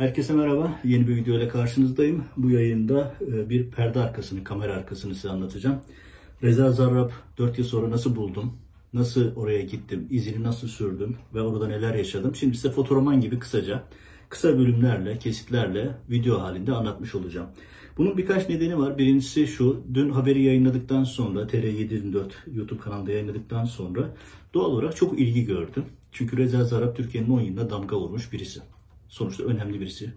Herkese merhaba. Yeni bir video ile karşınızdayım. Bu yayında e, bir perde arkasını, kamera arkasını size anlatacağım. Reza Zarrab 4 yıl sonra nasıl buldum? Nasıl oraya gittim? izini nasıl sürdüm? Ve orada neler yaşadım? Şimdi size fotoroman gibi kısaca, kısa bölümlerle, kesitlerle, video halinde anlatmış olacağım. Bunun birkaç nedeni var. Birincisi şu, dün haberi yayınladıktan sonra, TR724 YouTube kanalında yayınladıktan sonra doğal olarak çok ilgi gördüm. Çünkü Reza Zarrab Türkiye'nin 10 yılına damga vurmuş birisi sonuçta önemli birisi.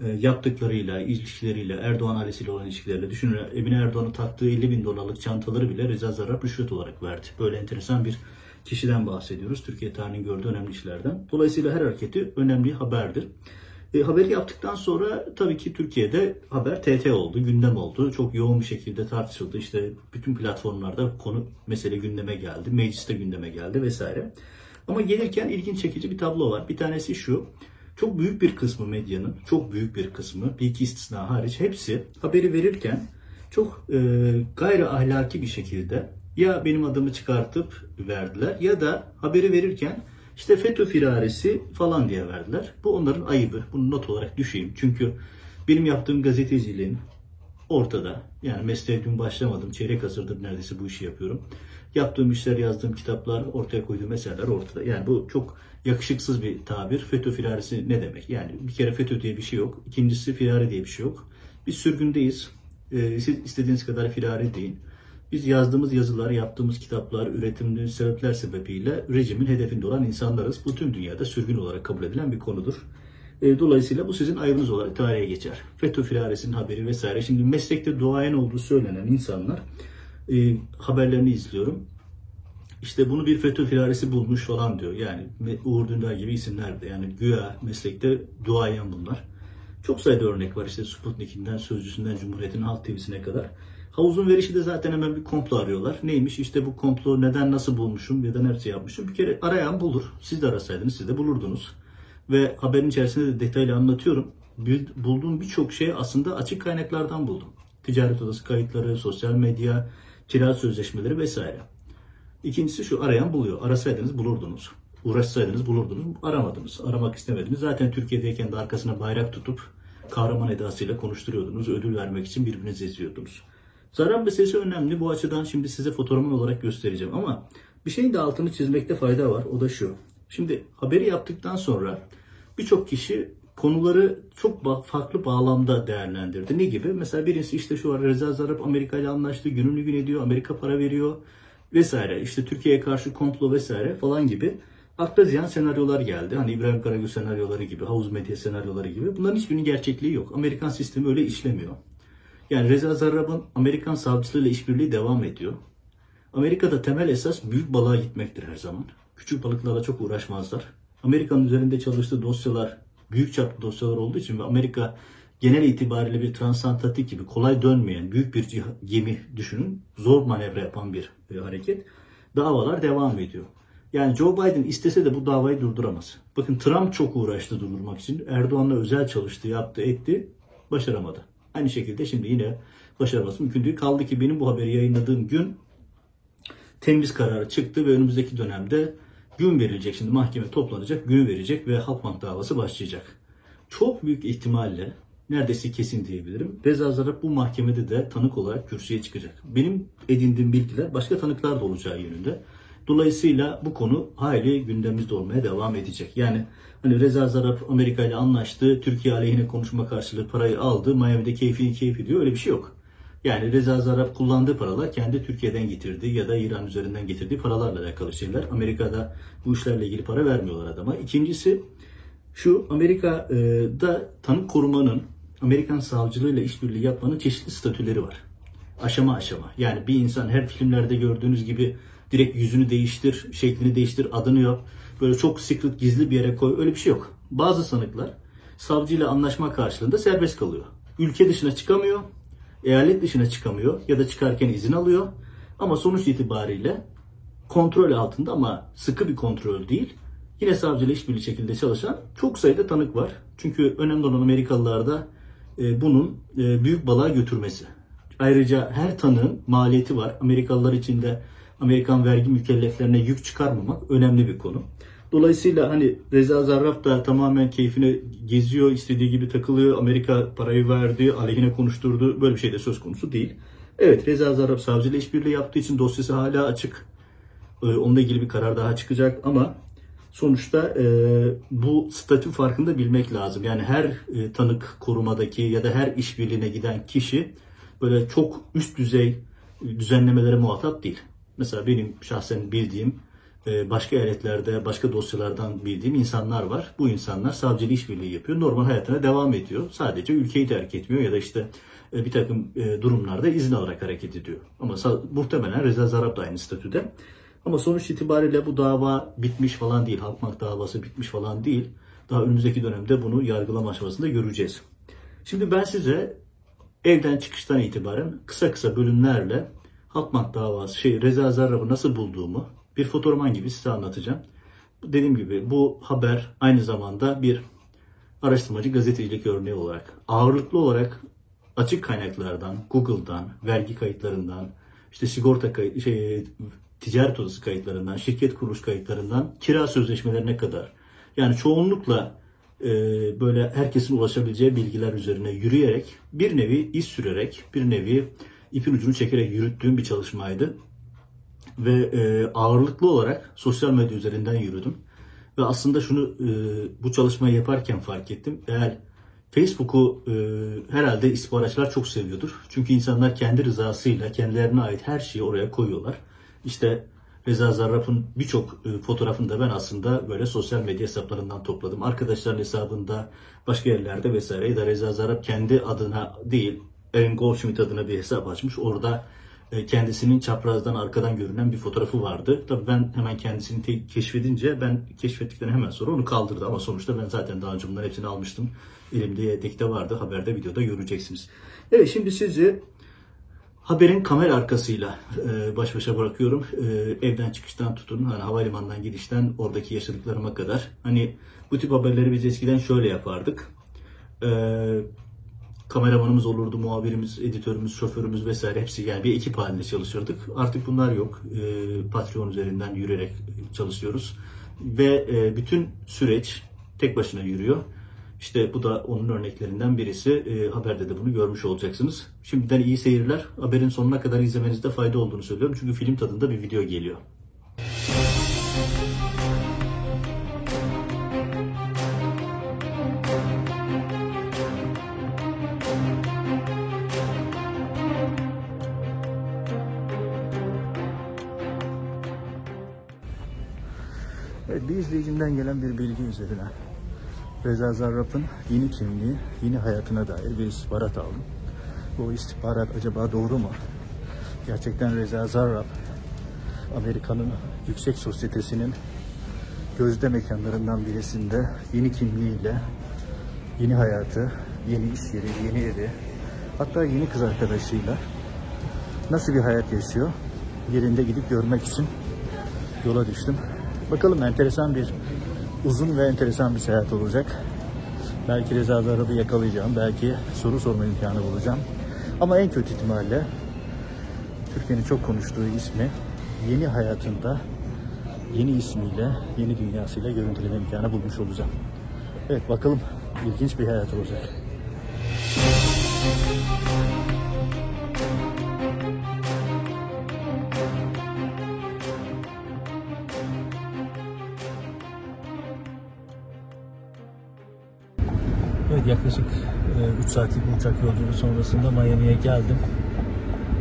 E, yaptıklarıyla, ilişkileriyle, Erdoğan ailesiyle olan ilişkileriyle düşünün Emine Erdoğan'ın taktığı 50 bin dolarlık çantaları bile Reza Zarrab rüşvet olarak verdi. Böyle enteresan bir kişiden bahsediyoruz. Türkiye tarihinin gördüğü önemli işlerden. Dolayısıyla her hareketi önemli haberdir. E, haberi yaptıktan sonra tabii ki Türkiye'de haber TT oldu, gündem oldu. Çok yoğun bir şekilde tartışıldı. İşte bütün platformlarda konu mesele gündeme geldi. Mecliste gündeme geldi vesaire. Ama gelirken ilginç çekici bir tablo var. Bir tanesi şu. Çok büyük bir kısmı medyanın, çok büyük bir kısmı, bir iki istisna hariç hepsi haberi verirken çok e, gayri ahlaki bir şekilde ya benim adımı çıkartıp verdiler ya da haberi verirken işte FETÖ firarisi falan diye verdiler. Bu onların ayıbı. Bunu not olarak düşeyim. Çünkü benim yaptığım gazeteciliğin ortada. Yani mesleğe dün başlamadım. Çeyrek asırdır neredeyse bu işi yapıyorum. Yaptığım işler, yazdığım kitaplar, ortaya koyduğum meseleler ortada. Yani bu çok yakışıksız bir tabir. FETÖ firarisi ne demek? Yani bir kere FETÖ diye bir şey yok. İkincisi firari diye bir şey yok. Biz sürgündeyiz. Ee, siz istediğiniz kadar firari deyin. Biz yazdığımız yazılar, yaptığımız kitaplar, üretimli sebepler sebebiyle rejimin hedefinde olan insanlarız. Bu tüm dünyada sürgün olarak kabul edilen bir konudur. Ee, dolayısıyla bu sizin ayıbınız olarak tarihe geçer. FETÖ firaresinin haberi vesaire. Şimdi meslekte duayen olduğu söylenen insanlar e, haberlerini izliyorum. İşte bunu bir FETÖ firaresi bulmuş falan diyor. Yani Uğur Dündar gibi isimler de. Yani güya meslekte duayen bunlar. Çok sayıda örnek var işte Sputnik'inden, Sözcüsü'nden, Cumhuriyet'in Halk TV'sine kadar. Havuzun verişi de zaten hemen bir komplo arıyorlar. Neymiş işte bu komplo neden nasıl bulmuşum da nerede yapmışım. Bir kere arayan bulur. Siz de arasaydınız siz de bulurdunuz. Ve haberin içerisinde de detaylı anlatıyorum. Bulduğum birçok şey aslında açık kaynaklardan buldum. Ticaret odası kayıtları, sosyal medya, kira sözleşmeleri vesaire. İkincisi şu arayan buluyor. Arasaydınız bulurdunuz. Uğraşsaydınız bulurdunuz. Aramadınız. Aramak istemediniz. Zaten Türkiye'deyken de arkasına bayrak tutup kahraman edasıyla konuşturuyordunuz. Ödül vermek için birbirinizi izliyordunuz. Zarar meselesi önemli. Bu açıdan şimdi size fotoğrafını olarak göstereceğim. Ama bir şeyin de altını çizmekte fayda var. O da şu. Şimdi haberi yaptıktan sonra birçok kişi konuları çok farklı bağlamda değerlendirdi. Ne gibi? Mesela birisi işte şu var Reza Zarrab Amerika ile anlaştı, gününü gün ediyor, Amerika para veriyor vesaire. İşte Türkiye'ye karşı komplo vesaire falan gibi akla ziyan senaryolar geldi. Hani İbrahim Karagül senaryoları gibi, havuz medya senaryoları gibi. Bunların hiçbirinin gerçekliği yok. Amerikan sistemi öyle işlemiyor. Yani Reza Zarrab'ın Amerikan savcılığıyla işbirliği devam ediyor. Amerika'da temel esas büyük balığa gitmektir her zaman. Küçük balıklarla çok uğraşmazlar. Amerika'nın üzerinde çalıştığı dosyalar büyük çaplı dosyalar olduğu için ve Amerika genel itibariyle bir transatlantik gibi kolay dönmeyen büyük bir gemi düşünün. Zor manevra yapan bir e, hareket. Davalar devam ediyor. Yani Joe Biden istese de bu davayı durduramaz. Bakın Trump çok uğraştı durdurmak için. Erdoğan'la özel çalıştı, yaptı, etti. Başaramadı. Aynı şekilde şimdi yine başaraması mümkün değil. Kaldı ki benim bu haberi yayınladığım gün temiz kararı çıktı ve önümüzdeki dönemde gün verilecek. Şimdi mahkeme toplanacak, günü verecek ve Halkbank davası başlayacak. Çok büyük ihtimalle neredeyse kesin diyebilirim. Reza Zarrab bu mahkemede de tanık olarak kürsüye çıkacak. Benim edindiğim bilgiler başka tanıklar da olacağı yönünde. Dolayısıyla bu konu hayli gündemimizde olmaya devam edecek. Yani hani Reza Zarrab Amerika ile anlaştı, Türkiye aleyhine konuşma karşılığı parayı aldı, Miami'de keyfi keyfi diyor öyle bir şey yok. Yani Reza Zarrab kullandığı paralar kendi Türkiye'den getirdiği ya da İran üzerinden getirdiği paralarla alakalı şeyler. Amerika'da bu işlerle ilgili para vermiyorlar adama. İkincisi şu Amerika'da tanık korumanın Amerikan savcılığıyla işbirliği yapmanın çeşitli statüleri var. Aşama aşama. Yani bir insan her filmlerde gördüğünüz gibi direkt yüzünü değiştir, şeklini değiştir, adını yap. Böyle çok secret gizli bir yere koy. Öyle bir şey yok. Bazı sanıklar savcıyla anlaşma karşılığında serbest kalıyor. Ülke dışına çıkamıyor, eyalet dışına çıkamıyor ya da çıkarken izin alıyor. Ama sonuç itibariyle kontrol altında ama sıkı bir kontrol değil. Yine savcıyla işbirliği şekilde çalışan çok sayıda tanık var. Çünkü önemli olan Amerikalılarda e, bunun e, büyük balığa götürmesi. Ayrıca her tanığın maliyeti var. Amerikalılar için de Amerikan vergi mükelleflerine yük çıkarmamak önemli bir konu. Dolayısıyla hani Reza Zarrab da tamamen keyfine geziyor, istediği gibi takılıyor. Amerika parayı verdi, aleyhine konuşturdu. Böyle bir şey de söz konusu değil. Evet Reza Zarrab savcıyla işbirliği yaptığı için dosyası hala açık. Ee, onunla ilgili bir karar daha çıkacak ama sonuçta e, bu statü farkını da bilmek lazım. Yani her e, tanık korumadaki ya da her işbirliğine giden kişi böyle çok üst düzey düzenlemelere muhatap değil. Mesela benim şahsen bildiğim e, başka eyaletlerde, başka dosyalardan bildiğim insanlar var. Bu insanlar savcıyla işbirliği yapıyor. Normal hayatına devam ediyor. Sadece ülkeyi terk etmiyor ya da işte e, bir takım e, durumlarda izin alarak hareket ediyor. Ama muhtemelen Reza Zarrab da aynı statüde. Ama sonuç itibariyle bu dava bitmiş falan değil. Halkmak davası bitmiş falan değil. Daha önümüzdeki dönemde bunu yargılama aşamasında göreceğiz. Şimdi ben size evden çıkıştan itibaren kısa kısa bölümlerle Halkmak davası, şey Reza Zarrab'ı nasıl bulduğumu bir fotoğraman gibi size anlatacağım. Dediğim gibi bu haber aynı zamanda bir araştırmacı gazetecilik örneği olarak ağırlıklı olarak açık kaynaklardan, Google'dan, vergi kayıtlarından, işte sigorta kayıt, şey, ticaret odası kayıtlarından, şirket kuruluş kayıtlarından kira sözleşmelerine kadar yani çoğunlukla e, böyle herkesin ulaşabileceği bilgiler üzerine yürüyerek bir nevi iz sürerek bir nevi ipin ucunu çekerek yürüttüğüm bir çalışmaydı. Ve e, ağırlıklı olarak sosyal medya üzerinden yürüdüm. Ve aslında şunu e, bu çalışmayı yaparken fark ettim. Eğer Facebook'u e, herhalde istihbaratçılar çok seviyordur. Çünkü insanlar kendi rızasıyla kendilerine ait her şeyi oraya koyuyorlar. İşte Reza Zarrab'ın birçok e, fotoğrafını da ben aslında böyle sosyal medya hesaplarından topladım. Arkadaşların hesabında, başka yerlerde vesaire. Ya da Reza Zarrab kendi adına değil, Aaron Goldschmidt adına bir hesap açmış. Orada kendisinin çaprazdan arkadan görünen bir fotoğrafı vardı. Tabii ben hemen kendisini keşfedince ben keşfettikten hemen sonra onu kaldırdı ama sonuçta ben zaten daha önce bunların hepsini almıştım. Elimde yedekte vardı. Haberde videoda göreceksiniz. Evet şimdi sizi haberin kamera arkasıyla e, baş başa bırakıyorum. E, evden çıkıştan tutun, hani havalimanından gidişten oradaki yaşadıklarıma kadar. Hani bu tip haberleri biz eskiden şöyle yapardık. E, kameramanımız olurdu, muhabirimiz, editörümüz, şoförümüz vesaire hepsi yani bir ekip halinde çalışırdık. Artık bunlar yok. E, Patreon üzerinden yürüyerek çalışıyoruz. Ve e, bütün süreç tek başına yürüyor. İşte bu da onun örneklerinden birisi. E, haberde de bunu görmüş olacaksınız. Şimdiden iyi seyirler. Haberin sonuna kadar izlemenizde fayda olduğunu söylüyorum. Çünkü film tadında bir video geliyor. İzleyicimden gelen bir bilgi üzerine Reza Zarrab'ın yeni kimliği, yeni hayatına dair bir istihbarat aldım. Bu istihbarat acaba doğru mu? Gerçekten Reza Zarrab Amerika'nın yüksek sosyetesinin gözde mekanlarından birisinde yeni kimliğiyle yeni hayatı, yeni iş yeri, yeni evi, hatta yeni kız arkadaşıyla nasıl bir hayat yaşıyor? Yerinde gidip görmek için yola düştüm. Bakalım enteresan bir, uzun ve enteresan bir seyahat olacak. Belki Reza Zarrab'ı yakalayacağım, belki soru sorma imkanı bulacağım. Ama en kötü ihtimalle Türkiye'nin çok konuştuğu ismi yeni hayatında yeni ismiyle, yeni dünyasıyla görüntüleme imkanı bulmuş olacağım. Evet bakalım ilginç bir hayat olacak. Saatlik bir uçak yolculuğu sonrasında Miami'ye geldim.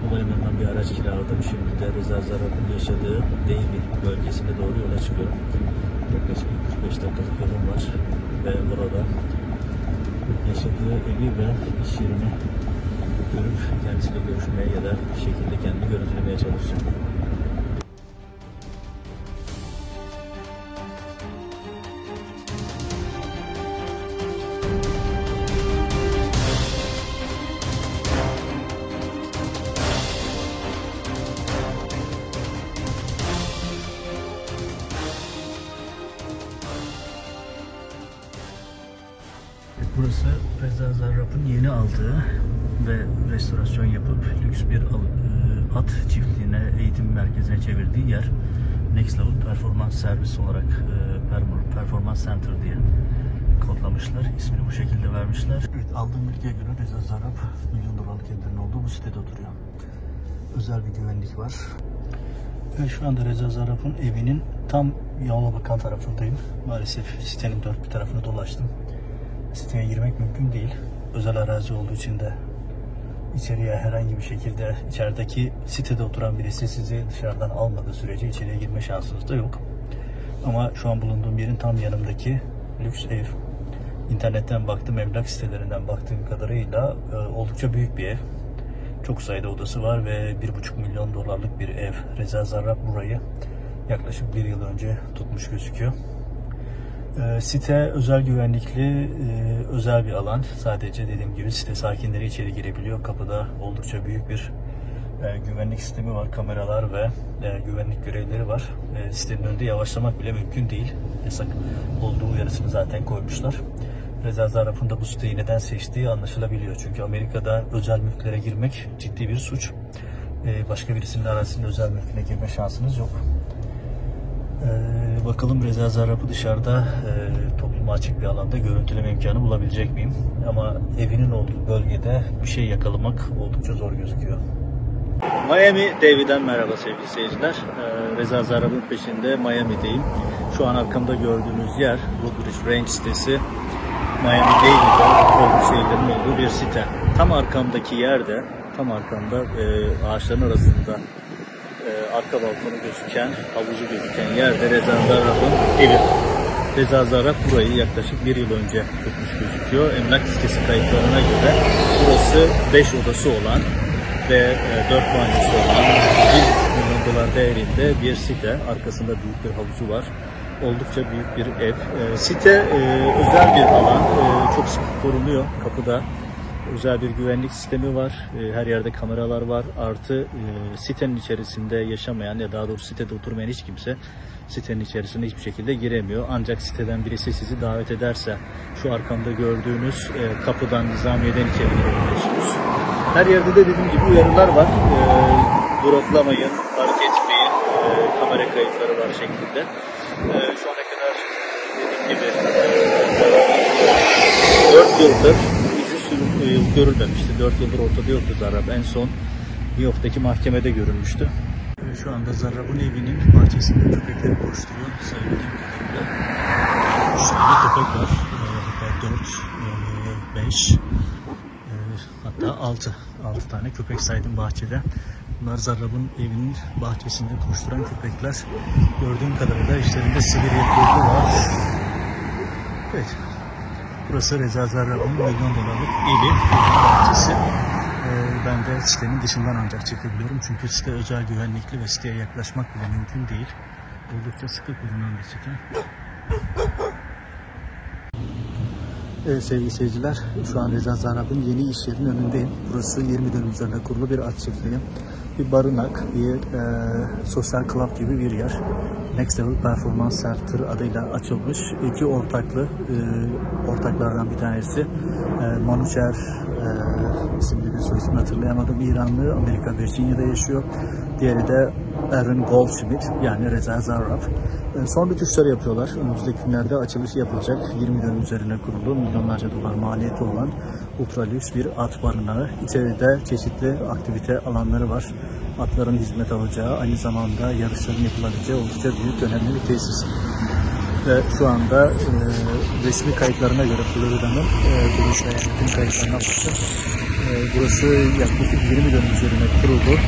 Havalimanından bir araç kiraladım. Şimdi de Reza Zarrab'ın yaşadığı Davie bölgesine doğru yola çıkıyorum. Yaklaşık 45 dakikalık yolum var ve burada yaşadığı evi ve iş yerini görüp kendisiyle görüşmeye ya da bir şekilde kendini görüntülemeye çalışacağım. Yeni aldığı ve restorasyon yapıp lüks bir e, at çiftliğine, eğitim merkezine çevirdiği yer. Next Level Performance Servis olarak e, Performance Center diye kodlamışlar. İsmini bu şekilde vermişler. Evet, aldığım bilgiye göre Reza Zarap milyon dolarlık evlerin olduğu bu sitede oturuyor. Özel bir güvenlik var. Ben şu anda Reza Zarap'ın evinin tam bakan tarafındayım. Maalesef sitenin dört bir tarafını dolaştım. Siteye girmek mümkün değil. Özel arazi olduğu için de içeriye herhangi bir şekilde içerideki sitede oturan birisi sizi dışarıdan almadığı sürece içeriye girme şansınız da yok. Ama şu an bulunduğum yerin tam yanındaki lüks ev. İnternetten baktım, emlak sitelerinden baktığım kadarıyla e, oldukça büyük bir ev. Çok sayıda odası var ve 1,5 milyon dolarlık bir ev. Reza Zarrab burayı yaklaşık bir yıl önce tutmuş gözüküyor. E, site özel güvenlikli, e, özel bir alan. Sadece dediğim gibi site sakinleri içeri girebiliyor. Kapıda oldukça büyük bir e, güvenlik sistemi var, kameralar ve e, güvenlik görevlileri var. E, sitenin önünde yavaşlamak bile mümkün değil. Yasak olduğu uyarısını zaten koymuşlar. Reza Zarrab'ın da bu siteyi neden seçtiği anlaşılabiliyor. Çünkü Amerika'da özel mülklere girmek ciddi bir suç. E, başka birisinin arazisinin özel mülküne girme şansınız yok. Ee, bakalım Reza Zarrab'ı dışarıda e, topluma açık bir alanda görüntüleme imkanı bulabilecek miyim? Ama evinin olduğu bölgede bir şey yakalamak oldukça zor gözüküyor. Miami Davy'den merhaba sevgili seyirciler. Ee, Reza Zarrab'ın peşinde Miami'deyim. Şu an arkamda gördüğünüz yer Woodbridge Range sitesi. Miami Davy'de Robert seyirlerin olduğu bir site. Tam arkamdaki yerde, tam arkamda e, ağaçların arasında e, arka balkonu gözüken, havuzu gözüken yerde Reza Zarrab'ın evi. Reza Zarrab burayı yaklaşık bir yıl önce tutmuş gözüküyor. Emlak sitesi kayıtlarına göre burası 5 odası olan ve e, 4 banyosu olan 1,5 milyon dolar değerinde bir site. Arkasında büyük bir havuzu var. Oldukça büyük bir ev. E, site e, özel bir alan. E, çok sıkı korunuyor kapıda özel bir güvenlik sistemi var. E, her yerde kameralar var. Artı e, sitenin içerisinde yaşamayan ya daha doğrusu sitede oturmayan hiç kimse sitenin içerisine hiçbir şekilde giremiyor. Ancak siteden birisi sizi davet ederse şu arkamda gördüğünüz e, kapıdan Nizamiye'den içeri girebiliyorsunuz. Her yerde de dediğim gibi uyarılar var. Duraklamayın, park etmeyin, kamera kayıtları var şeklinde. Şu ana kadar dediğim gibi 4 yıldır görülmemişti. 4 yıldır ortada yoktu Zarrab. En son New York'taki mahkemede görülmüştü. Şu anda Zarrab'ın evinin bahçesinde köpekleri koşturuyor. 3 tane köpek var. Hatta 4, 5, hatta 6. 6 tane köpek saydım bahçede. Bunlar Zarrab'ın evinin bahçesinde koşturan köpekler. Gördüğüm kadarıyla işlerinde sivri yapıyordu var. Evet, Burası Reza Zarrab'ın milyon dolarlık evi, bahçesi. Ee, ben de sitenin dışından ancak çekebiliyorum. Çünkü site özel güvenlikli ve siteye yaklaşmak bile mümkün değil. Oldukça sıkı bulunan bir site. Evet sevgili seyirciler, şu an Reza Zarrab'ın yeni iş yerinin önündeyim. Burası 20 dönüm üzerine kurulu bir at çiftliği. Bir barınak, bir e, sosyal club gibi bir yer. Next Level Performance Center adıyla açılmış. İki ortaklı, e, ortaklardan bir tanesi e, Manucher e, isimli bir soy ismini hatırlayamadım. İranlı, Amerika Virginia'da yaşıyor. Diğeri de Aaron Goldschmidt yani Reza Zarrab. E, son rütuşları yapıyorlar. Önümüzdeki günlerde açılışı yapılacak. 20 dönüm üzerine kurulu milyonlarca dolar maliyeti olan ultra bir at barınağı. İçeride çeşitli aktivite alanları var. Atların hizmet alacağı, aynı zamanda yarışların yapılabileceği oldukça büyük, önemli bir tesis. Ve şu anda e, resmi kayıtlarına göre Florida'nın e, Burası bütün kayıtlarına baktım. E, burası yaklaşık 20 dönüm üzerine kuruldu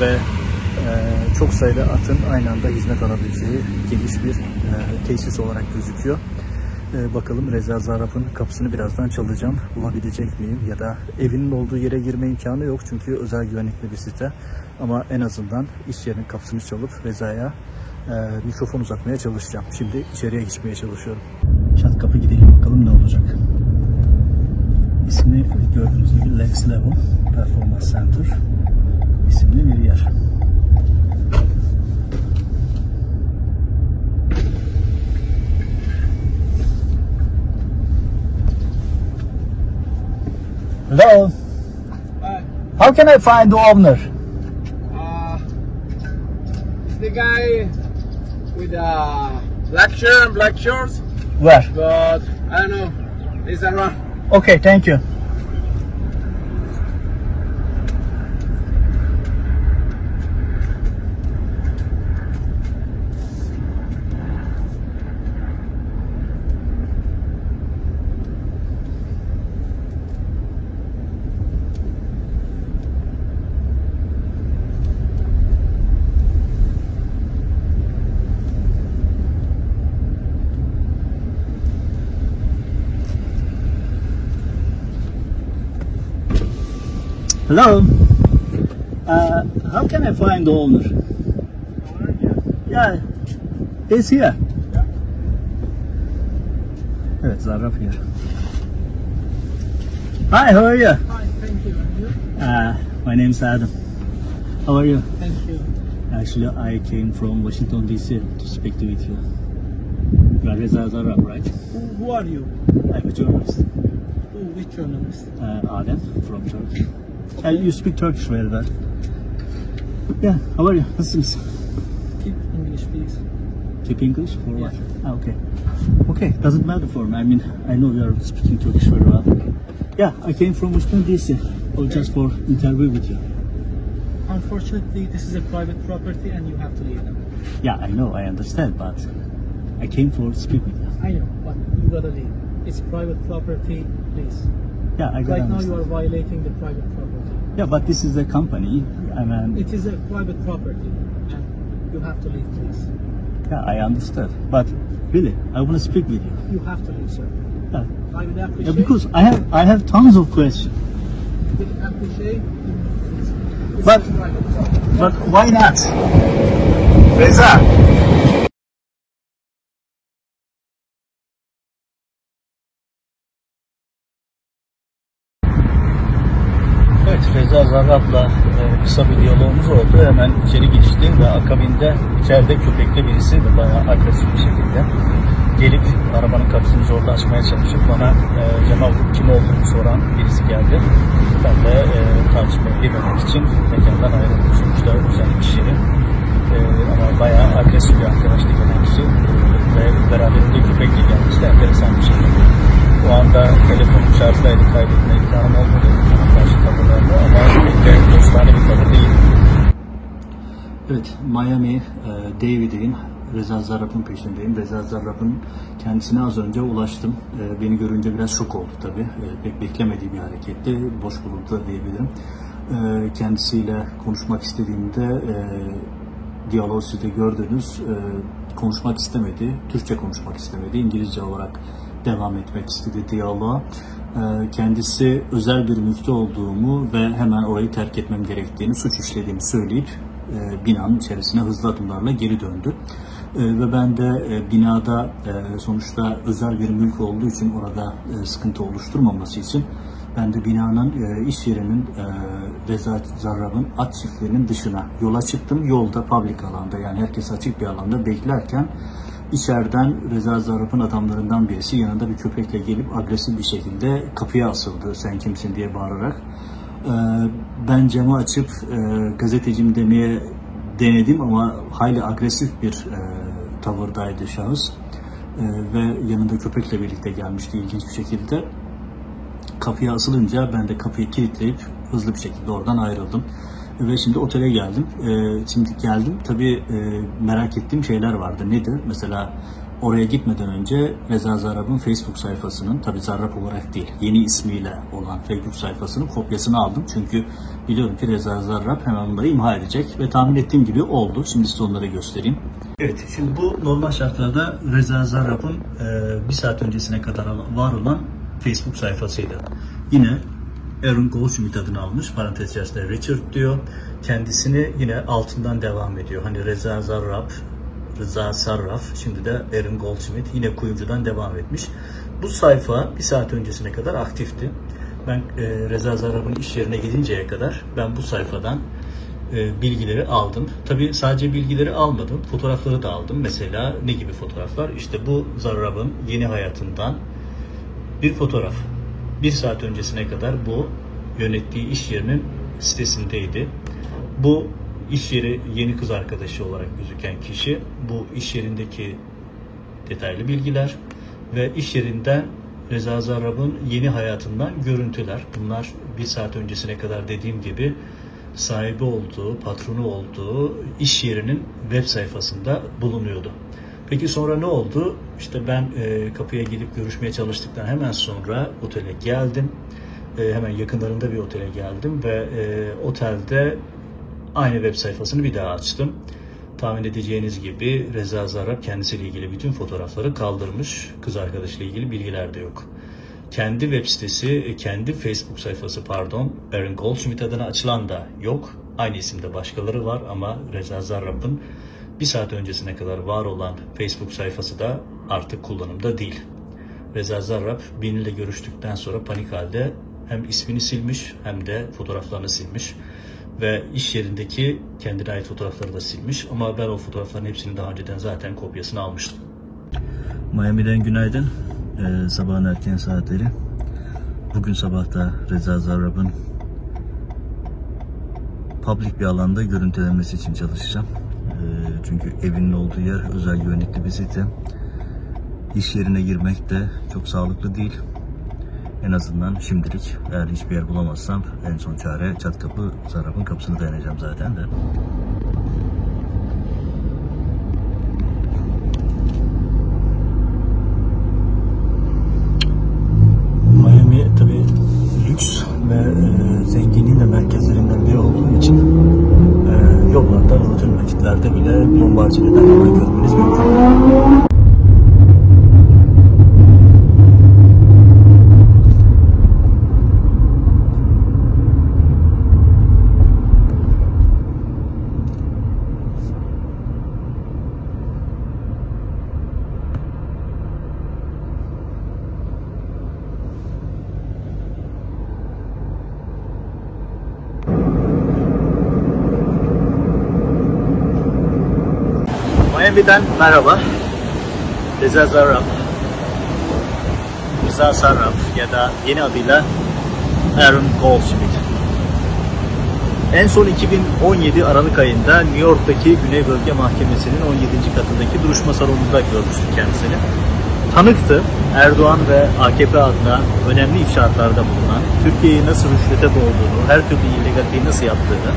ve e, çok sayıda atın aynı anda hizmet alabileceği geniş bir e, tesis olarak gözüküyor. Ee, bakalım Reza Zarrab'ın kapısını birazdan çalacağım. Bulabilecek miyim? Ya da evinin olduğu yere girme imkanı yok. Çünkü özel güvenlikli bir site. Ama en azından iş yerinin kapısını çalıp Reza'ya e, mikrofon uzatmaya çalışacağım. Şimdi içeriye geçmeye çalışıyorum. Çat kapı gidelim bakalım ne olacak. İsmi gördüğünüz gibi Lex Level Performance Center isimli bir yer. Hello. Hi. How can I find the owner? Uh, it's the guy with uh, black shirt and black shorts, Where? but I don't know. It's around. Okay, thank you. Hello. Uh, how can I find the owner? Yeah, he's here. Evet, Zarrab here. Hi, how are you? Hi, thank you. And you? Uh, my name's Adam. How are you? Thank you. Actually, I came from Washington DC to speak to with you. You are Reza right? Who, who are you? I'm a journalist. Who, which journalist? Uh, Adem from Turkey. Uh, you speak Turkish very well. Yeah, how are you? Nasılsınız? Keep English, please. Keep English for what? Ah, okay. Okay, doesn't matter for me. I mean, I know you are speaking Turkish very well. Yeah, I came from Washington DC. Or just for interview with you. Unfortunately, this is a private property and you have to leave them. Yeah, I know, I understand, but I came for speak with you. I know, but you gotta leave. It's private property, please. Yeah, I got Right now you are violating the private property. Yeah, but this is a company. I mean, It is a private property and you have to leave, please. yeah, I understood. But really, I want to speak with you. You have to leave, sir. Yeah, I would appreciate. yeah, because I have I have tons of questions. would appreciate please. But- is private property. But why not? Reza. Zarrab'la e, kısa bir diyalogumuz oldu. Hemen içeri geçti ve akabinde içeride köpekli birisi de bayağı agresif bir şekilde gelip arabanın kapısını zorla açmaya çalışıp bana e, Cemal kim olduğunu soran birisi geldi. Ben de e, tartışmaya girmemek için mekandan ayrıldım. Sonuçta özel iş yeri. E, ama bayağı agresif bir arkadaştı gelen kişi. E, ve beraberinde köpekle gelmişti. Enteresan bir şekilde. O anda telefonum şarjdaydı. Kaybetme imkanım olmadı. Bana karşı tavırlarla ama pek de dostane bir tavır değil. Evet, Miami e, David'in Reza Zarrab'ın peşindeyim. Reza Zarrab'ın kendisine az önce ulaştım. E, beni görünce biraz şok oldu tabii. E, pek beklemediği bir hareketti. Boş bulundu diyebilirim. E, kendisiyle konuşmak istediğimde e, diyaloğu siz de gördünüz. E, konuşmak istemedi. Türkçe konuşmak istemedi. İngilizce olarak devam etmek istedi diyaloğa. E, kendisi özel bir mülkte olduğumu ve hemen orayı terk etmem gerektiğini, suç işlediğimi söyleyip e, binanın içerisine hızlı adımlarla geri döndü. E, ve ben de e, binada sonuçta özel bir mülk olduğu için orada sıkıntı oluşturmaması için ben de binanın iş yerinin e, Reza Zarrab'ın at çiftliğinin dışına yola çıktım. Yolda public alanda yani herkes açık bir alanda beklerken içeriden Reza Zarrab'ın adamlarından birisi yanında bir köpekle gelip agresif bir şekilde kapıya asıldı sen kimsin diye bağırarak. Ee, ben camı açıp e, gazetecim demeye denedim ama hayli agresif bir e, tavırdaydı şahıs. E, ve yanında köpekle birlikte gelmişti ilginç bir şekilde. Kapıya asılınca ben de kapıyı kilitleyip hızlı bir şekilde oradan ayrıldım. Ve şimdi otele geldim. Ee, şimdi geldim. Tabii e, merak ettiğim şeyler vardı. Nedir? Mesela oraya gitmeden önce Reza Zarrab'ın Facebook sayfasının, tabii Zarrab olarak değil, yeni ismiyle olan Facebook sayfasının kopyasını aldım. Çünkü biliyorum ki Reza Zarrab hemen bunları imha edecek ve tahmin ettiğim gibi oldu. Şimdi size onları göstereyim. Evet, şimdi bu normal şartlarda Reza Zarrab'ın e, bir saat öncesine kadar var olan Facebook sayfasıydı. Yine Aaron Goldsmith adını almış. Parantez içerisinde Richard diyor. Kendisini yine altından devam ediyor. Hani Reza Zarrab, Rıza Sarraf, şimdi de Aaron Goldsmith yine kuyumcudan devam etmiş. Bu sayfa bir saat öncesine kadar aktifti. Ben e, Reza Zarrab'ın iş yerine gidinceye kadar ben bu sayfadan e, bilgileri aldım. Tabii sadece bilgileri almadım, fotoğrafları da aldım. Mesela ne gibi fotoğraflar? İşte bu Zarrab'ın yeni hayatından bir fotoğraf. Bir saat öncesine kadar bu yönettiği iş yerinin sitesindeydi. Bu iş yeri yeni kız arkadaşı olarak gözüken kişi bu iş yerindeki detaylı bilgiler ve iş yerinden Reza Zarrab'ın yeni hayatından görüntüler. Bunlar bir saat öncesine kadar dediğim gibi sahibi olduğu, patronu olduğu iş yerinin web sayfasında bulunuyordu. Peki sonra ne oldu? İşte ben e, kapıya gidip görüşmeye çalıştıktan hemen sonra otele geldim. E, hemen yakınlarında bir otele geldim ve e, otelde aynı web sayfasını bir daha açtım. Tahmin edeceğiniz gibi Reza Zarrab kendisiyle ilgili bütün fotoğrafları kaldırmış. Kız arkadaşıyla ilgili bilgiler de yok. Kendi web sitesi, kendi Facebook sayfası pardon, Aaron Goldschmidt adına açılan da yok. Aynı isimde başkaları var ama Reza Zarrab'ın bir saat öncesine kadar var olan Facebook sayfası da artık kullanımda değil. Reza Zarrab Bin ile görüştükten sonra panik halde hem ismini silmiş hem de fotoğraflarını silmiş ve iş yerindeki kendine ait fotoğrafları da silmiş ama ben o fotoğrafların hepsini daha önceden zaten kopyasını almıştım. Miami'den günaydın. Ee, sabahın erken saatleri. Bugün sabahta Reza Zarrab'ın public bir alanda görüntülenmesi için çalışacağım. Ee, çünkü evinin olduğu yer özel güvenlikli bir site. İş yerine girmek de çok sağlıklı değil. En azından şimdilik eğer hiçbir yer bulamazsam en son çare çat kapı Zarrab'ın kapısını dayanacağım zaten de. Miami tabi lüks ve e, zenginliğin de merkezlerinden biri olduğu için e, yollarda rutin vakitlerde bile bombardiyeden hemen görmeniz mümkün. Miami'den merhaba. Reza Zarrab. Reza Zarrab ya da yeni adıyla Aaron Goldschmidt. En son 2017 Aralık ayında New York'taki Güney Bölge Mahkemesi'nin 17. katındaki duruşma salonunda görmüştük kendisini. Tanıktı. Erdoğan ve AKP adına önemli ifşaatlarda bulunan, Türkiye'yi nasıl rüşvete boğduğunu, her türlü illegaliteyi nasıl yaptığını,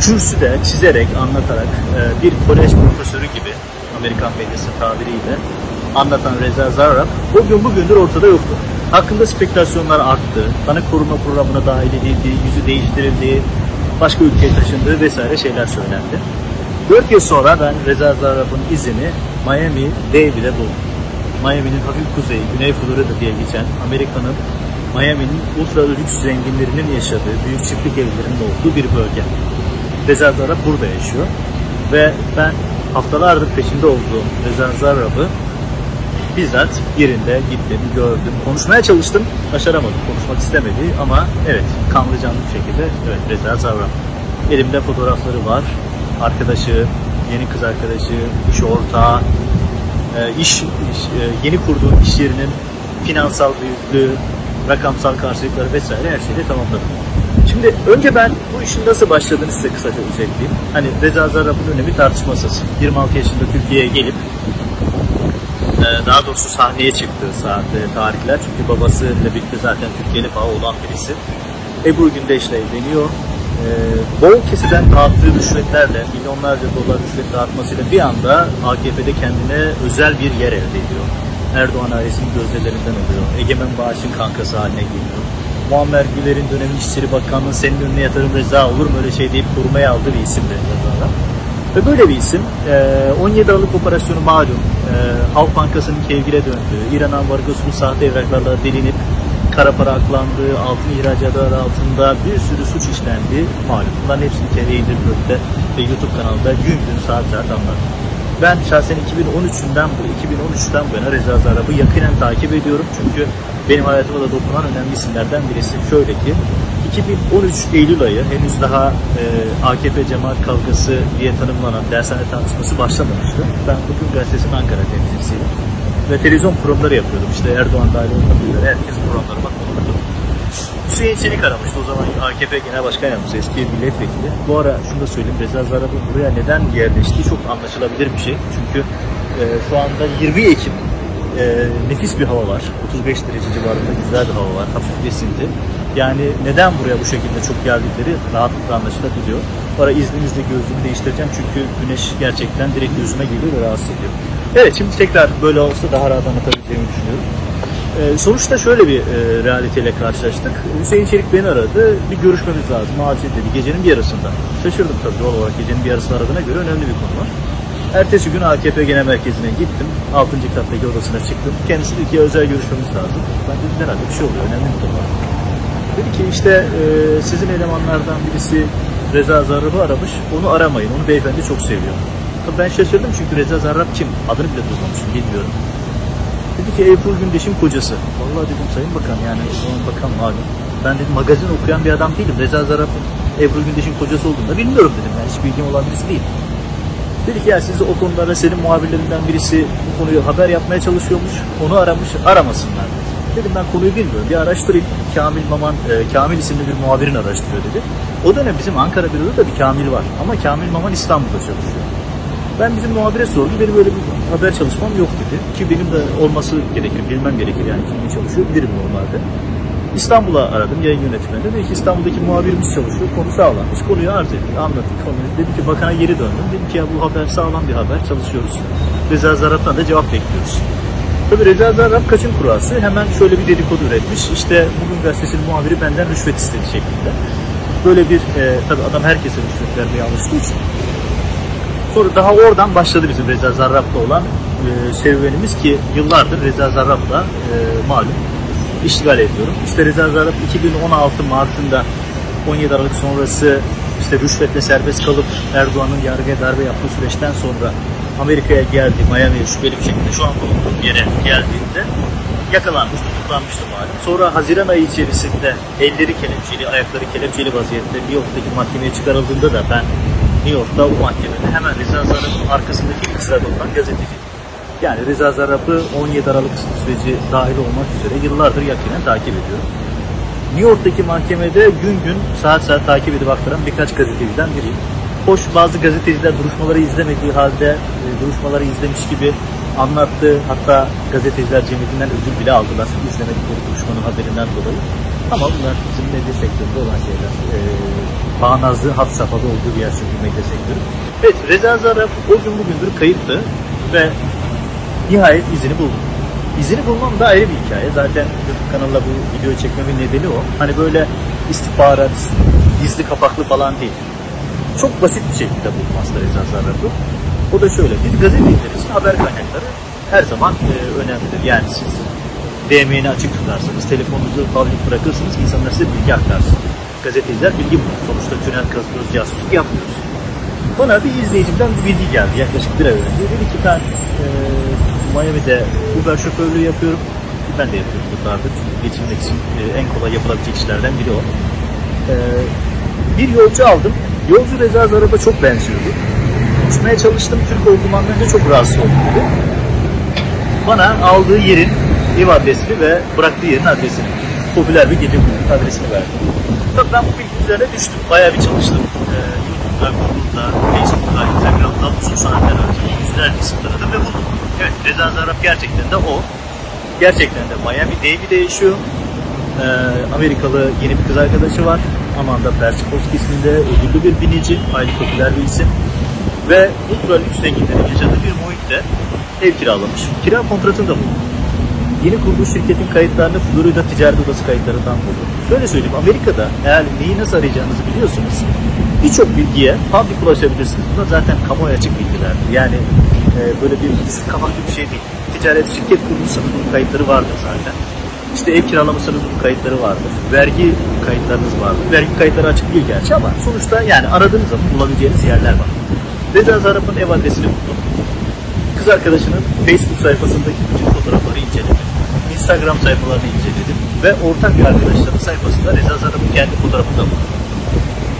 kürsüde çizerek, anlatarak e, bir kolej profesörü gibi Amerikan medyası tabiriyle anlatan Reza Zarrab o gün bugündür ortada yoktu. Hakkında spekülasyonlar arttı, tanık koruma programına dahil edildi, yüzü değiştirildi, başka ülkeye taşındığı vesaire şeyler söylendi. 4 yıl sonra ben Reza Zarrab'ın izini Miami Dave'de buldum. Miami'nin hafif kuzeyi, Güney Florida diye geçen Amerika'nın Miami'nin ultra lüks zenginlerinin yaşadığı büyük çiftlik evlerinin olduğu bir bölge. Reza Zarrab burada yaşıyor. Ve ben haftalardır peşinde olduğum Reza Zarrab'ı bizzat yerinde gittim, gördüm. Konuşmaya çalıştım, başaramadım. Konuşmak istemedi ama evet kanlı canlı bir şekilde evet Reza Zarrab. Elimde fotoğrafları var. Arkadaşı, yeni kız arkadaşı, iş ortağı, e, iş, iş e, yeni kurduğum iş yerinin finansal büyüklüğü, rakamsal karşılıkları vesaire her şeyi tamamladım. Şimdi önce ben bu işin nasıl başladığını size kısaca özetleyeyim. Hani Reza Zarrab'ın önemi tartışmasız. 26 yaşında Türkiye'ye gelip e, daha doğrusu sahneye çıktığı saat tarihler. Çünkü babasıyla birlikte zaten Türkiye'li bağı olan birisi. Ebru Gündeş'le evleniyor. E, bol kesiden dağıttığı rüşvetlerle, milyonlarca dolar rüşvet dağıtmasıyla bir anda AKP'de kendine özel bir yer elde ediyor. Erdoğan ailesinin gözlerinden oluyor. Egemen Bağış'ın kankası haline geliyor. Muammer Güler'in dönemin İçişleri Bakanlığı senin önüne yatarım Reza olur mu öyle şey deyip korumaya aldığı bir isim Reza Ve böyle bir isim 17 Aralık operasyonu malum Halk Bankası'nın kevgire döndüğü, İran ambargosunun sahte evraklarla delinip kara para aklandığı, altın ihracatları altında bir sürü suç işlendiği malum. Bunların hepsini kere indirdiğinde ve YouTube kanalında gün gün saat saat anlattım. Ben şahsen 2013'ünden bu 2013'ten bu yana Reza Zarrab'ı yakinen takip ediyorum. Çünkü benim hayatıma da dokunan önemli isimlerden birisi. Şöyle ki 2013 Eylül ayı henüz daha e, AKP cemaat kavgası diye tanımlanan dershane tartışması başlamamıştı. Ben Bugün Gazetesi'nin Ankara temsilcisiydim. Ve televizyon programları yapıyordum. İşte Erdoğan dahil olmak üzere herkes programlarıma konuktu. Hüseyin Çelik aramıştı o zaman AKP Genel Başkan Yardımcısı eski milletvekili. Bu ara şunu da söyleyeyim Reza Zarrab'ın buraya neden yerleştiği çok anlaşılabilir bir şey. Çünkü e, şu anda 20 Ekim e, nefis bir hava var. 35 derece civarında güzel bir hava var. Hafif esinti. Yani neden buraya bu şekilde çok geldikleri rahatlıkla anlaşılabiliyor. Bu ara izninizle gözlüğümü değiştireceğim çünkü güneş gerçekten direkt gözüme geliyor ve rahatsız ediyor. Evet şimdi tekrar böyle olsa daha rahat anlatabileceğimi düşünüyorum. Ee, sonuçta şöyle bir e, realiteyle karşılaştık. Hüseyin Çelik beni aradı. Bir görüşmemiz lazım. Acil dedi. Gecenin bir yarısında. Şaşırdım tabii doğal olarak. Gecenin bir yarısında aradığına göre önemli bir konu var. Ertesi gün AKP Genel Merkezi'ne gittim. 6. kattaki odasına çıktım. Kendisi dedi ki özel görüşmemiz lazım. Ben dedim herhalde bir şey oluyor. Önemli bir konu var. Dedi ki işte e, sizin elemanlardan birisi Reza Zarrab'ı aramış. Onu aramayın. Onu beyefendi çok seviyor. Tabii ben şaşırdım çünkü Reza Zarrab kim? Adını bile duymamışım bilmiyorum. Dedi ki Ebru Gündeş'in kocası. Vallahi dedim Sayın Bakan yani o zaman bakan malum. Ben dedim magazin okuyan bir adam değilim. Reza Zarrab Ebru Gündeş'in kocası olduğunu da bilmiyorum dedim. Yani hiç bilgim olan birisi değil. Dedi ki ya siz o konularda senin muhabirlerinden birisi bu konuyu haber yapmaya çalışıyormuş. Onu aramış, aramasınlar dedi. Dedim ben konuyu bilmiyorum. Bir araştırayım. Kamil Maman, e, Kamil isimli bir muhabirin araştırıyor dedi. O dönem bizim Ankara büroda da bir Kamil var. Ama Kamil Maman İstanbul'da çalışıyor. Ben bizim muhabire sordum. Benim böyle bir haber çalışmam yok dedi. Ki benim de olması gerekir, bilmem gerekir yani kimle çalışıyor bilirim normalde. İstanbul'a aradım yayın yönetmenine. Dedi ki İstanbul'daki muhabirimiz çalışıyor. Konu sağlammış. Konuyu arz ettik, anlattık konuyu. Dedi ki bakana geri döndüm. Dedim ki ya bu haber sağlam bir haber çalışıyoruz. Reza Zarrab'dan da cevap bekliyoruz. Tabii Reza Zarrab kaçın kurası hemen şöyle bir dedikodu üretmiş. İşte bugün gazetesinin muhabiri benden rüşvet istedi şeklinde. Böyle bir, e, tabii adam herkese rüşvet vermeye alıştığı için Sonra daha oradan başladı bizim Reza Zarrab'la olan e, serüvenimiz ki yıllardır Reza Zarrab'la e, malum iştigal ediyorum. İşte Reza Zarrab 2016 Mart'ında 17 Aralık sonrası işte rüşvetle serbest kalıp Erdoğan'ın yargıya darbe yaptığı süreçten sonra Amerika'ya geldi, Miami'ye şüpheli bir şekilde şu an bulunduğum yere geldiğinde yakalanmış, tutuklanmıştı malum. Sonra Haziran ayı içerisinde elleri kelepçeli, ayakları kelepçeli vaziyette New York'taki mahkemeye çıkarıldığında da ben New York'ta o mahkemede hemen Reza Zarrab'ın arkasındaki ilk sırada olan gazeteci. Yani Reza Zarrab'ı 17 Aralık süreci dahil olmak üzere yıllardır yakinen takip ediyorum. New York'taki mahkemede gün gün saat saat takip edip aktaran birkaç gazeteciden biriyim. Hoş bazı gazeteciler duruşmaları izlemediği halde e, duruşmaları izlemiş gibi anlattı. Hatta gazeteciler cemiyetinden ödül bile aldılar izlemedikleri duruşmanın haberinden dolayı. Ama bunlar bizim medya sektöründe olan şeyler. E, bağnazlı, had safhada olduğu bir yer çünkü medya sektörü. Evet, Reza Zarrab o gün bugündür kayıptı ve nihayet izini buldum. İzini bulmam da ayrı bir hikaye. Zaten YouTube kanalına bu videoyu çekmemin nedeni o. Hani böyle istihbarat, gizli kapaklı falan değil. Çok basit bir şekilde buldum aslında Reza Zarrab'ı. O da şöyle, biz gazeteciler haber kaynakları her zaman e, önemlidir. Yani siz DM'ni açık tutarsanız, telefonunuzu public bırakırsınız, insanlar size bilgi aktarsın. Gazeteciler bilgi bulur. Sonuçta tünel kazıyoruz, casusluk yapmıyoruz. Bana bir izleyicimden bir bilgi geldi yaklaşık bir ay önce. Dedi ki ben e, Miami'de Uber şoförlüğü yapıyorum. Ben de yapıyorum yıllardır. Çünkü geçinmek için e, en kolay yapılabilecek işlerden biri o. E, bir yolcu aldım. Yolcu Reza Zarrab'a çok benziyordu. Uçmaya çalıştım. Türk olduğum anlayınca çok rahatsız oldum dedi. Bana aldığı yerin ev adresini ve bıraktığı yerin adresini, popüler bir gece kulübünün adresini verdi. Tabii ben bu bilgi üzerine düştüm. Bayağı bir çalıştım. Ee, YouTube'da, Google'da, Facebook'ta, Instagram'da uzun saatler harcadım. İsim taradım ve buldum. Evet, Reza Zarrab gerçekten de o. Gerçekten de Miami Dave'de yaşıyor. Ee, Amerikalı yeni bir kız arkadaşı var. Amanda Persikowski isminde ödüllü bir binici, hayli popüler bir isim. Ve ultra lüks zenginlerin yaşadığı bir muhitte ev kiralamış. Kira kontratını da buldu. Yeni kurduğu şirketin kayıtlarını Florida Ticaret Odası kayıtlarından buldu. Şöyle söyleyeyim, Amerika'da eğer neyi nasıl arayacağınızı biliyorsunuz, birçok bilgiye public ulaşabilirsiniz. Bunlar zaten kamuoyu açık bilgilerdir. Yani e, böyle bir gizli kapaklı bir şey değil. Ticaret şirket kurmuşsanız bunun kayıtları vardır zaten. İşte ev kiralamışsanız bunun kayıtları vardır. Vergi kayıtlarınız vardır. Vergi kayıtları açık değil gerçi ama sonuçta yani aradığınız zaman bulabileceğiniz yerler var. Reza Zarrab'ın ev adresini buldum. Kız arkadaşının Facebook sayfasındaki bütün fotoğrafları inceledim. Instagram sayfalarını inceledim. Ve ortak bir arkadaşların sayfasında Reza Zarrab'ın kendi fotoğrafını da buldum.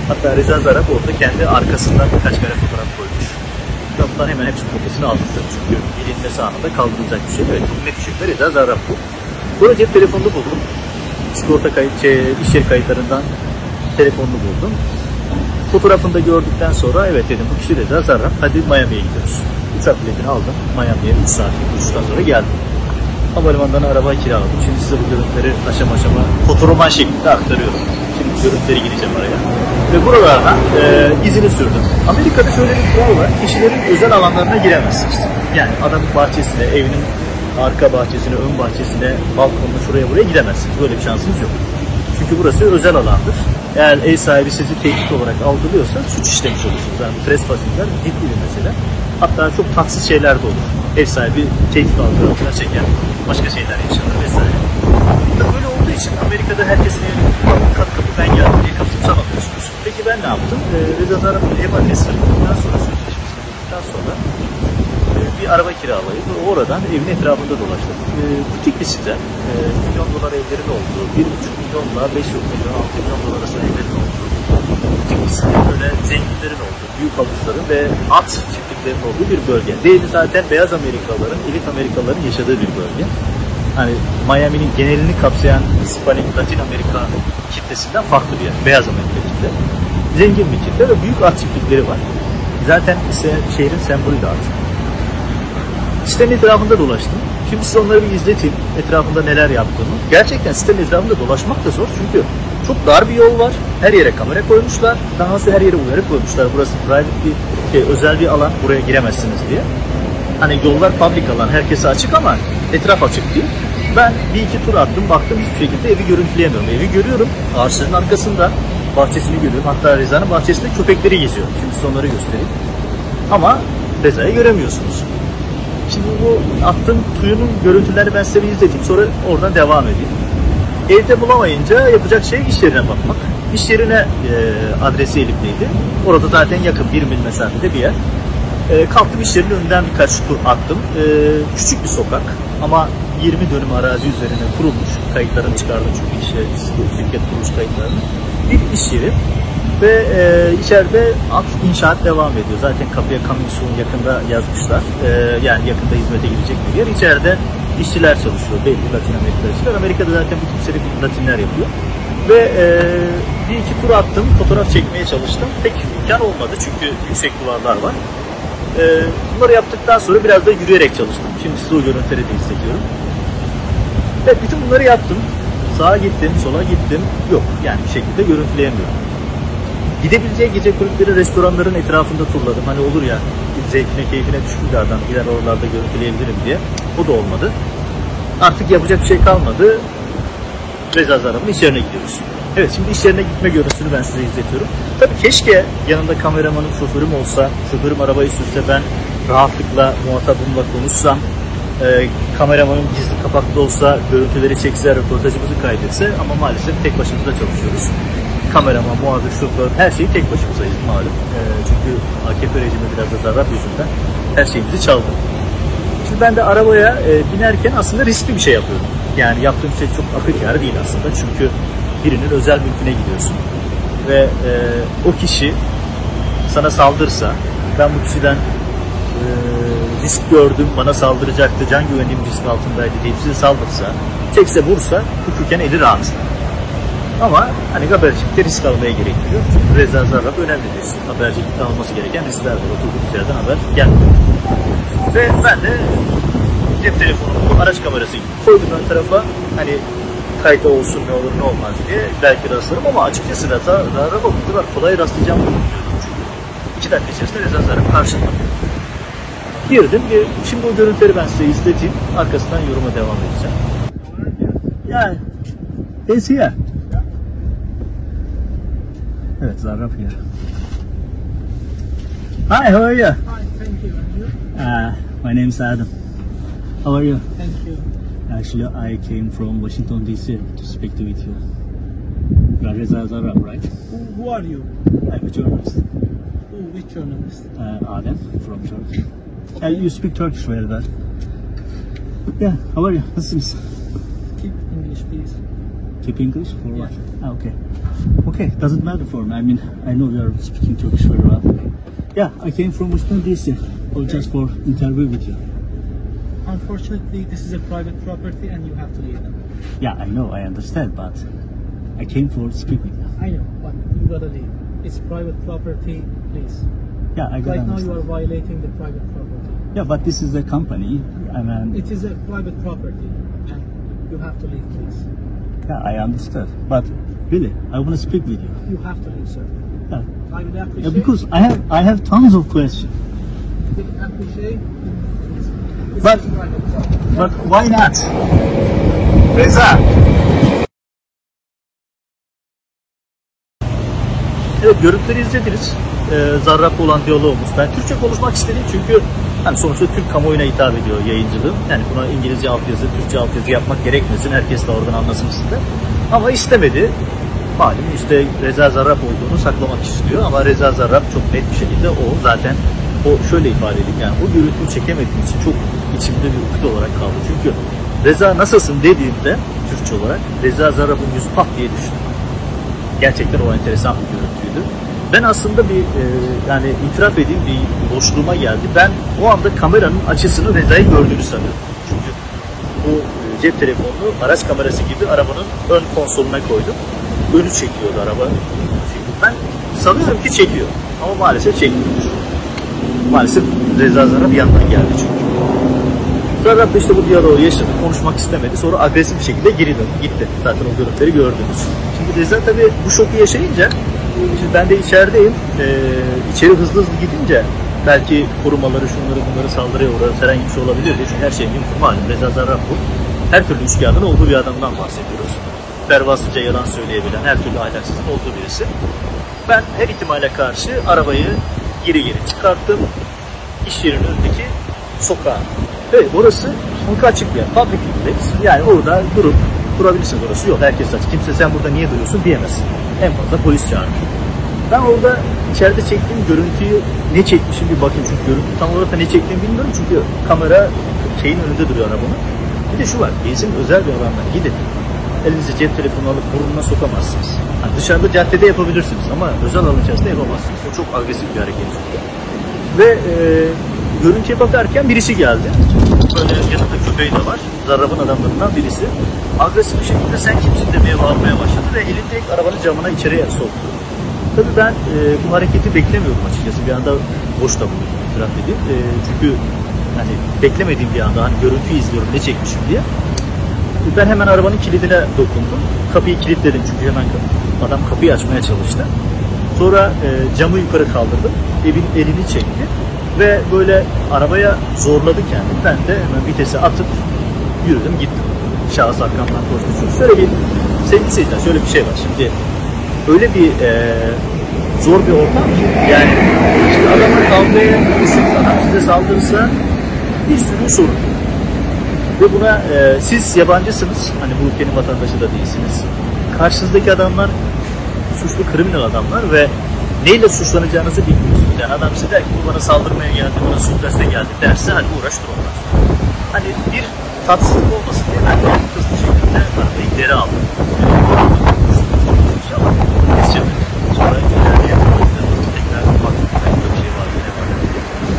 Hatta Reza Zarrab orada kendi arkasından birkaç kare fotoğraf koymuş. Bundan hemen hepsi kopyasını tabii çünkü bilinmesi anında kaldırılacak bir şey. Evet, çok net bir Reza Zarrab bu. Sonra cep telefonunu buldum. sigorta kayıt, şey, iş yeri kayıtlarından telefonunu buldum. Fotoğrafını da gördükten sonra evet dedim bu kişi Reza Zarrab. Hadi Miami'ye gidiyoruz. Uçak biletini aldım. Miami'ye 3 saatlik uçuştan sonra geldim. Havalimanından araba kiraladım. Şimdi size bu görüntüleri aşama aşama fotoroman şeklinde aktarıyorum. Şimdi görüntüleri gireceğim araya. Ve buralardan e, izini sürdüm. Amerika'da şöyle bir kural var. Kişilerin özel alanlarına giremezsiniz. Yani adamın bahçesine, evinin arka bahçesine, ön bahçesine, balkonuna, şuraya buraya gidemezsiniz. Böyle bir şansınız yok. Çünkü burası özel alandır. Eğer ev sahibi sizi tehdit olarak algılıyorsa suç işlemiş olursunuz. Yani trespassingler ciddi bir mesele. Hatta çok tatsız şeyler de olur. Ev sahibi tehdit altına çeker. Başka şeyler yaşanır vesaire. Olduğu için Amerika'da herkesin evine kat kapı ben geldim diye kapıyı çalamıyorsunuz. Peki ben ne yaptım? Ee, Reza Zarrab'ın ev adresini bulduktan sonra sözleşmesini bulduktan sonra e, bir araba kiralayıp oradan evin etrafında dolaştım. E, butik bir site. E, milyon dolar evlerin olduğu, 1,5 milyonla 5 milyon, 6 milyon dolar arasında evlerin olduğu butik bir site. Böyle zenginlerin olduğu, büyük havuzların ve at çiftliklerin olduğu bir bölge. Değil zaten beyaz Amerikalıların, elit Amerikalıların yaşadığı bir bölge. Hani Miami'nin genelini kapsayan Hispanik, Latin Amerika kitlesinden farklı bir yer. Beyaz Amerika kitle. Zengin bir kitle ve büyük at var. Zaten ise şehrin sembolü de at. Sitenin etrafında dolaştım. Şimdi size onları bir izleteyim. Etrafında neler yaptığımı. Gerçekten sitenin etrafında dolaşmak da zor çünkü çok dar bir yol var. Her yere kamera koymuşlar. Dahası her yere uyarı koymuşlar. Burası private bir şey, özel bir alan. Buraya giremezsiniz diye. Hani yollar public alan. Herkese açık ama etraf açık değil. Ben bir iki tur attım. Baktım hiçbir şekilde evi görüntüleyemiyorum. Evi görüyorum. Ağaçların arkasında. Bahçesini görüyorum. Hatta Reza'nın bahçesinde köpekleri geziyor. Şimdi size onları göstereyim. Ama Reza'yı göremiyorsunuz. Şimdi bu attığım tuyunun görüntülerini ben size bir izleteyim. Sonra oradan devam edeyim. Evde bulamayınca yapacak şey iş yerine bakmak. İş yerine e, adresi elimdeydi. Orada zaten yakın bir mil mesafede bir yer. E, kalktım iş yerinin önünden birkaç tur attım. E, küçük bir sokak ama 20 dönüm arazi üzerine kurulmuş. Kayıtlarını çıkardım çünkü işe, şirket kuruluş kayıtlarını. Bir iş yeri ve e, içeride at inşaat devam ediyor. Zaten kapıya soon yakında yazmışlar. E, yani yakında hizmete girecek bir yer. İçeride işçiler çalışıyor. Belli Latin Amerika'da işçiler. Amerika'da zaten bu tip işleri Latinler yapıyor. Ve e, bir iki tur attım. Fotoğraf çekmeye çalıştım. Pek imkan olmadı çünkü yüksek duvarlar var. E, bunları yaptıktan sonra biraz da yürüyerek çalıştım. Şimdi size o görüntüleri de izletiyorum. Evet bütün bunları yaptım. Sağa gittim, sola gittim. Yok yani bir şekilde görüntüleyemiyorum. Gidebileceği gece kulüpleri, restoranların etrafında turladım. Hani olur ya zevkine, keyfine düşkün bir adam gider oralarda görüntüleyebilirim diye. O da olmadı. Artık yapacak bir şey kalmadı. Reza Zarrab'ın iş yerine gidiyoruz. Evet şimdi iş yerine gitme görüntüsünü ben size izletiyorum. Tabii keşke yanında kameramanım, şoförüm olsa, şoförüm arabayı sürse ben rahatlıkla muhatabımla konuşsam, e, kameramanım gizli kapaklı olsa, görüntüleri çekse, röportajımızı kaydetse ama maalesef tek başımıza çalışıyoruz kameraman, muhabir, şoför her şeyi tek başımızayız malum. Ee, çünkü AKP rejimi biraz da zarar yüzünden her şeyimizi çaldı. Şimdi ben de arabaya e, binerken aslında riskli bir şey yapıyorum. Yani yaptığım şey çok akıl kârı değil aslında. Çünkü birinin özel mülküne gidiyorsun. Ve e, o kişi sana saldırsa, ben bu kişiden e, risk gördüm, bana saldıracaktı, can güvenliğim risk altındaydı deyip size saldırsa, tekse vursa hukuken eli rahat. Ama hani habercilikte risk almaya gerektiriyor. Çünkü Zarrab önemli bir isim. Habercilikte alması gereken riskler var. Oturduğumuz yerden haber gelmiyor. Ve ben de cep telefonumu araç kamerası gibi koydum ön tarafa. Hani kayıt olsun ne olur ne olmaz diye belki rastlarım ama açıkçası Reza Zarrab'a bu kadar kolay rastlayacağım çünkü. İki dakika içerisinde Zarrab karşıma girdim. Şimdi o görüntüleri ben size izleteyim. Arkasından yoruma devam edeceğim. Yani, it's here. Evet, Zarrab here. Hi, how are you? Hi, thank you. Uh, my name is Adam. How are you? Thank you. Actually, I came from Washington D.C. to speak to with you. You are Reza Zarrab, right? Who, who are you? I'm a journalist. Who, which journalist? Uh, Adem from Turkey. Uh, you speak Turkish very well. Yeah, how are you? Nasılsınız? Keep English, please. Keep English for what? Ah, okay. Okay, doesn't matter for me. I mean, I know you are speaking Turkish very well. Yeah, I came from Washington DC, or just for interview with you. Unfortunately, this is a private property and you have to leave now. Yeah, I know, I understand, but I came for speak with you. I know, but you gotta leave. It's private property, please. Yeah, I got Right now you are violating the private property. Yeah, but this is a company. I mean, It is a private property and you have to leave, please. yeah, I understood. But really, I want to speak with you. You have to leave, sir. Yeah, I would appreciate yeah because I have I have tons of questions. You appreciate, But-. But why not? Reza. Evet görüntüleri izlediniz. Ee, Zarrab'la olan diyalogumuz. Ben Türkçe konuşmak istedim çünkü hani sonuçta Türk kamuoyuna hitap ediyor yayıncılığım. Yani buna İngilizce altyazı, Türkçe altyazı yapmak gerekmesin. Herkes de oradan anlasın istedim. Ama istemedi. Malum işte Reza Zarrab olduğunu saklamak istiyor ama Reza Zarrab çok net bir şekilde o zaten o şöyle ifade edeyim yani o görüntüyü çekemediğim için çok içimde bir ukde olarak kaldı. Çünkü Reza nasılsın dediğimde Türkçe olarak Reza Zarrab'ın yüzü pat diye düştü. Gerçekten o enteresan bir görüntüydü. Ben aslında bir e, yani itiraf edeyim bir boşluğuma geldi. Ben o anda kameranın açısını Reza'yı gördüğünü sanıyorum. Çünkü bu e, cep telefonunu araç kamerası gibi arabanın ön konsoluna koydum. Önü çekiyordu araba. Ben sanıyorum ki çekiyor. Ama maalesef çekmiyor. Maalesef Reza Zara bir yandan geldi çünkü. Zarrab da işte bu diyaloğu yaşadı, konuşmak istemedi. Sonra agresif bir şekilde geri döndü, gitti. Zaten o görüntüleri gördünüz. Şimdi Reza tabii bu şoku yaşayınca, şimdi ben de içerideyim, ee, içeri hızlı hızlı gidince belki korumaları, şunları bunları saldırıya uğrar, herhangi bir şey olabilir diye. Çünkü her şey mümkün malum. Reza Zarrab bu. Her türlü üçkağıdın olduğu bir adamdan bahsediyoruz. Pervasızca yalan söyleyebilen, her türlü ahlaksızın olduğu birisi. Ben her ihtimale karşı arabayı geri geri çıkarttım. İş yerinin önündeki sokağa. Evet orası halka açık bir yer. Public place. Yani orada durup durabilirsiniz orası yok. Herkes açık. Kimse sen burada niye duruyorsun diyemez. En fazla polis çağırır. Ben orada içeride çektiğim görüntüyü ne çekmişim bir bakayım. Çünkü görüntü tam olarak da ne çektiğimi bilmiyorum. Çünkü kamera şeyin önünde duruyor arabanın. Bir de şu var. Gezin özel bir alandan gidin. Elinize cep telefonu alıp burnuna sokamazsınız. Yani dışarıda caddede yapabilirsiniz ama özel alan içerisinde yapamazsınız. O çok agresif bir hareket. Ve e, görüntüye bakarken birisi geldi. Böyle yanında köpeği de var. Zarrab'ın adamlarından birisi. Agresif bir şekilde sen kimsin demeye bağırmaya başladı ve elinde ilk arabanın camına içeriye soktu. Tabii ben e, bu hareketi beklemiyordum açıkçası. Bir anda boş da buldum itiraf edeyim. E, çünkü hani beklemediğim bir anda hani görüntüyü izliyorum ne çekmişim diye. Ben hemen arabanın kilidine dokundum. Kapıyı kilitledim çünkü hemen adam kapıyı açmaya çalıştı. Sonra e, camı yukarı kaldırdım. Evin elini çekti. Ve böyle arabaya zorladı kendini. Ben de hemen vitese atıp yürüdüm gittim. Şahıs arkamdan. Çünkü şöyle bir sevgili seyirciler şöyle bir şey var. Şimdi öyle bir e, zor bir ortam ki yani şimdi adamla kavgaya gitseniz adam size saldırırsa bir sürü sorun. Ve buna e, siz yabancısınız. Hani bu ülkenin vatandaşı da değilsiniz. Karşınızdaki adamlar suçlu kriminal adamlar ve neyle suçlanacağınızı bilmiyorsunuz. Yani adam size der ki bu bana saldırmaya geldi, bana suikaste geldi derse hadi uğraş durmaz. Hani bir tatsızlık olmasın diye ben de hızlı şekilde arabayı geri aldım. İnşallah keseceğim. Sonra tekrar baktım. Belki bir şey var. yine var.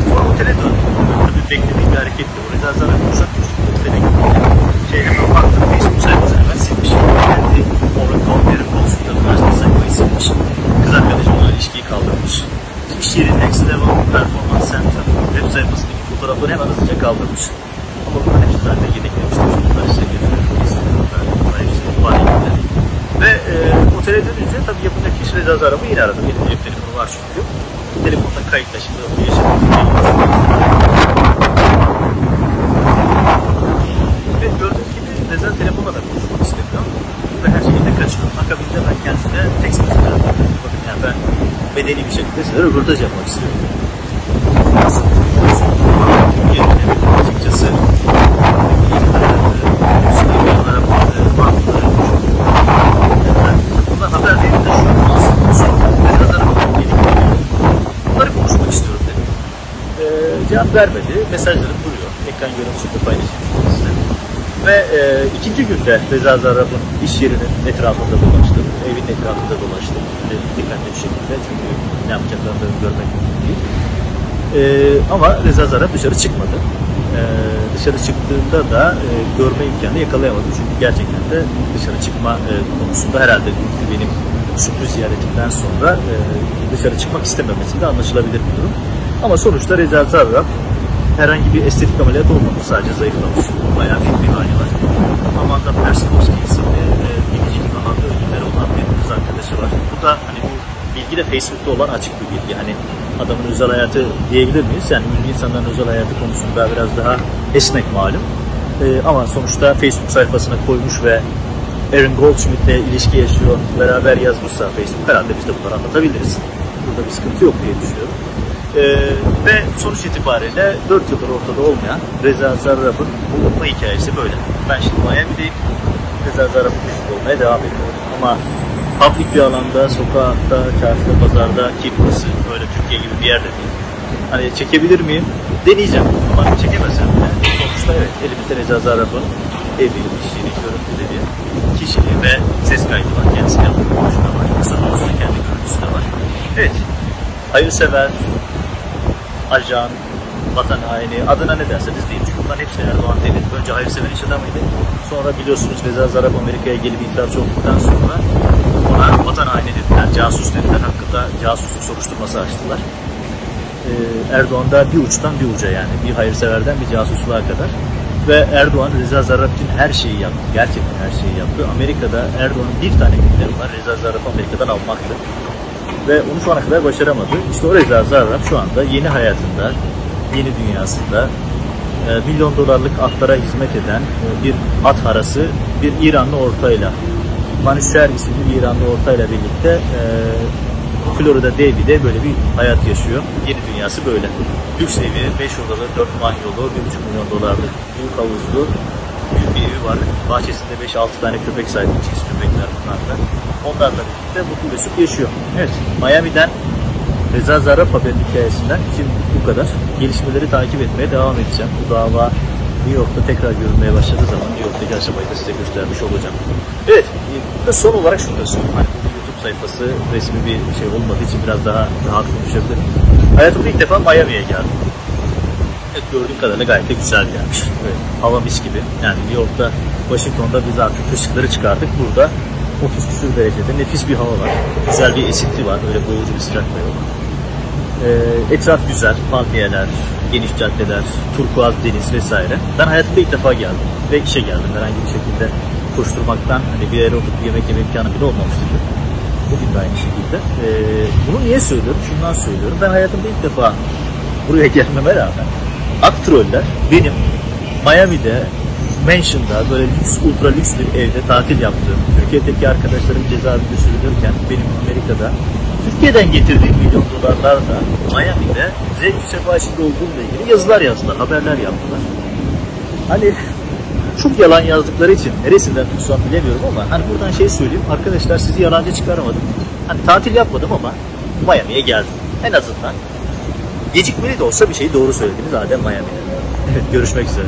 Sonra otele döndüm. Tabii beklediğim bir hareketti. O Reza Zar'a kuşak kuşak otele gittim. Şey hemen baktım. Facebook sayfasını. Kendi Oracle Derin Konsulta Üniversitesi sayfayı silmiş. Kız arkadaşım ona ilişkiyi kaldırmış. Yeri Next Level Performance Center web sayfasındaki fotoğrafları hemen hızlıca kaldırmış. Ama bunların hepsi zaten yedeklemiştim. Bunları size getiriyorum. Bunlar hepsi var elinde. Ve e, otele dönünce tabii yapacak iş Reza Zarab'ı yine aradım. Benim cep telefonu var çünkü. Telefonda kayıtla şimdi o yaşadığım Ve gördüğünüz gibi Reza telefonla da istemiyor. Ve her şekilde kaçıyor. Akabinde ben kendisine text mesaj attım. Bakın yani ben medeni bir şekilde size röportaj yapmak istiyorum. Türkiye'nin açıkçası. Ee, cevap vermedi. Mesajlarım duruyor. Ekran görüntüsünde paylaşayım. Ve e, ikinci günde Reza Zarrab'ın iş yerinin etrafında dolaştım. Evin etrafında dolaştım. Dikkatli bir şekilde çünkü ne yapacaklarını görmek mümkün değil. E, ama Reza Zarrab dışarı çıkmadı. e, dışarı çıktığında da e, görme imkanı yakalayamadım. Çünkü gerçekten de dışarı çıkma e, konusunda herhalde dünkü benim sürpriz ziyaretimden sonra e, dışarı çıkmak istememesi de anlaşılabilir bir durum. Ama sonuçta Reza Zarrab herhangi bir estetik ameliyat olmamış. Sadece zayıflamış. Bayağı fit bir hali var. Amanda Perskovski isimli e, biricik alanda ödülleri olan bir kız arkadaşı var. Bu da hani bu bilgi de Facebook'ta olan açık bir bilgi. Hani adamın özel hayatı diyebilir miyiz? Yani ünlü insanların özel hayatı konusunda biraz daha esnek malum. E, ama sonuçta Facebook sayfasına koymuş ve Aaron Goldschmidt'le ilişki yaşıyor, beraber yazmışsa Facebook herhalde biz de bunları anlatabiliriz. Burada bir sıkıntı yok diye düşünüyorum. Ee, ve sonuç itibariyle 4 yıldır ortada olmayan Reza Zarrab'ın bulunma hikayesi böyle. Ben şimdi Miami'deyim. Reza Zarrab'ın peşinde olmaya devam ediyorum. Ama public bir alanda, sokakta, çarşıda, pazarda ki burası böyle Türkiye gibi bir yerde değil. Hani çekebilir miyim? Deneyeceğim ama çekemezsem de sonuçta evet elimizde Reza Zarrab'ın evi, işini, görüntüleri, kişiliği ve ses kaydı var. Kendisi yaptığı konuşma var. Kısa da olsa kendi görüntüsü de var. Evet, hayırsever, ajan, vatan haini, adına ne derseniz deyin. Çünkü bunların hepsi Erdoğan dedi. Önce hayırsever iş adamıydı. Sonra biliyorsunuz Reza Zarrab Amerika'ya gelip itirazcı olduktan sonra ona vatan haini dediler, casus dediler. Hakkında casusluk soruşturması açtılar. Ee, Erdoğan da bir uçtan bir uca yani. Bir hayırseverden bir casusluğa kadar. Ve Erdoğan Reza Zarrab için her şeyi yaptı. Gerçekten her şeyi yaptı. Amerika'da Erdoğan'ın bir tane gündemi var. Reza Zarrab'ı Amerika'dan almaktı ve onu şu ana kadar başaramadı. İşte o Reza Zarrab şu anda yeni hayatında, yeni dünyasında e, milyon dolarlık atlara hizmet eden e, bir at harası bir İranlı ortayla Manüşer isimli bir İranlı ortayla birlikte e, Florida Davy'de böyle bir hayat yaşıyor. Yeni dünyası böyle. Lüks evi, 5 odalı, 4 banyolu, 1,5 milyon dolarlık büyük havuzlu büyük bir evi var. Bahçesinde 5-6 tane köpek sahibi, çiz köpekler bunlar da. Onlarla birlikte mutlu mesut yaşıyor. Evet, Miami'den Reza Zarrab haberin hikayesinden şimdi bu kadar. Gelişmeleri takip etmeye devam edeceğim. Bu dava New York'ta tekrar görülmeye başladığı zaman New York'taki aşamayı da size göstermiş olacağım. Evet, ve son olarak şunu da söyleyeyim. Hani YouTube sayfası resmi bir şey olmadığı için biraz daha rahat konuşabilirim. Hayatımda ilk defa Miami'ye geldim. Evet, gördüğüm kadarıyla gayet de güzel yermiş. Evet, hava mis gibi. Yani New York'ta, Washington'da biz artık ışıkları çıkardık. Burada 30 küsur derecede nefis bir hava var. Güzel bir esinti var. Öyle boğucu bir sıcak da yok. Ee, etraf güzel. Palmiyeler, geniş caddeler, turkuaz deniz vesaire. Ben hayatımda ilk defa geldim. Ve işe geldim. Herhangi bir şekilde koşturmaktan hani bir yere oturup yemek yeme imkanı bile olmamıştı. Bugün de aynı şekilde. Ee, bunu niye söylüyorum? Şundan söylüyorum. Ben hayatımda ilk defa buraya gelmeme rağmen aktroller benim Miami'de Mansion'da böyle lüks, ultra lüks bir evde tatil yaptığım, Türkiye'deki arkadaşlarım cezaevinde sürülürken benim Amerika'da Türkiye'den getirdiğim milyon dolarlarla Miami'de zevk sefa içinde olduğumla ilgili yazılar yazdılar, haberler yaptılar. Hani çok yalan yazdıkları için neresinden tutsam bilemiyorum ama hani buradan şey söyleyeyim arkadaşlar sizi yalancı çıkaramadım. Hani tatil yapmadım ama Miami'ye geldim. En azından gecikmeli de olsa bir şeyi doğru söylediniz Adem Miami'de. Evet görüşmek üzere.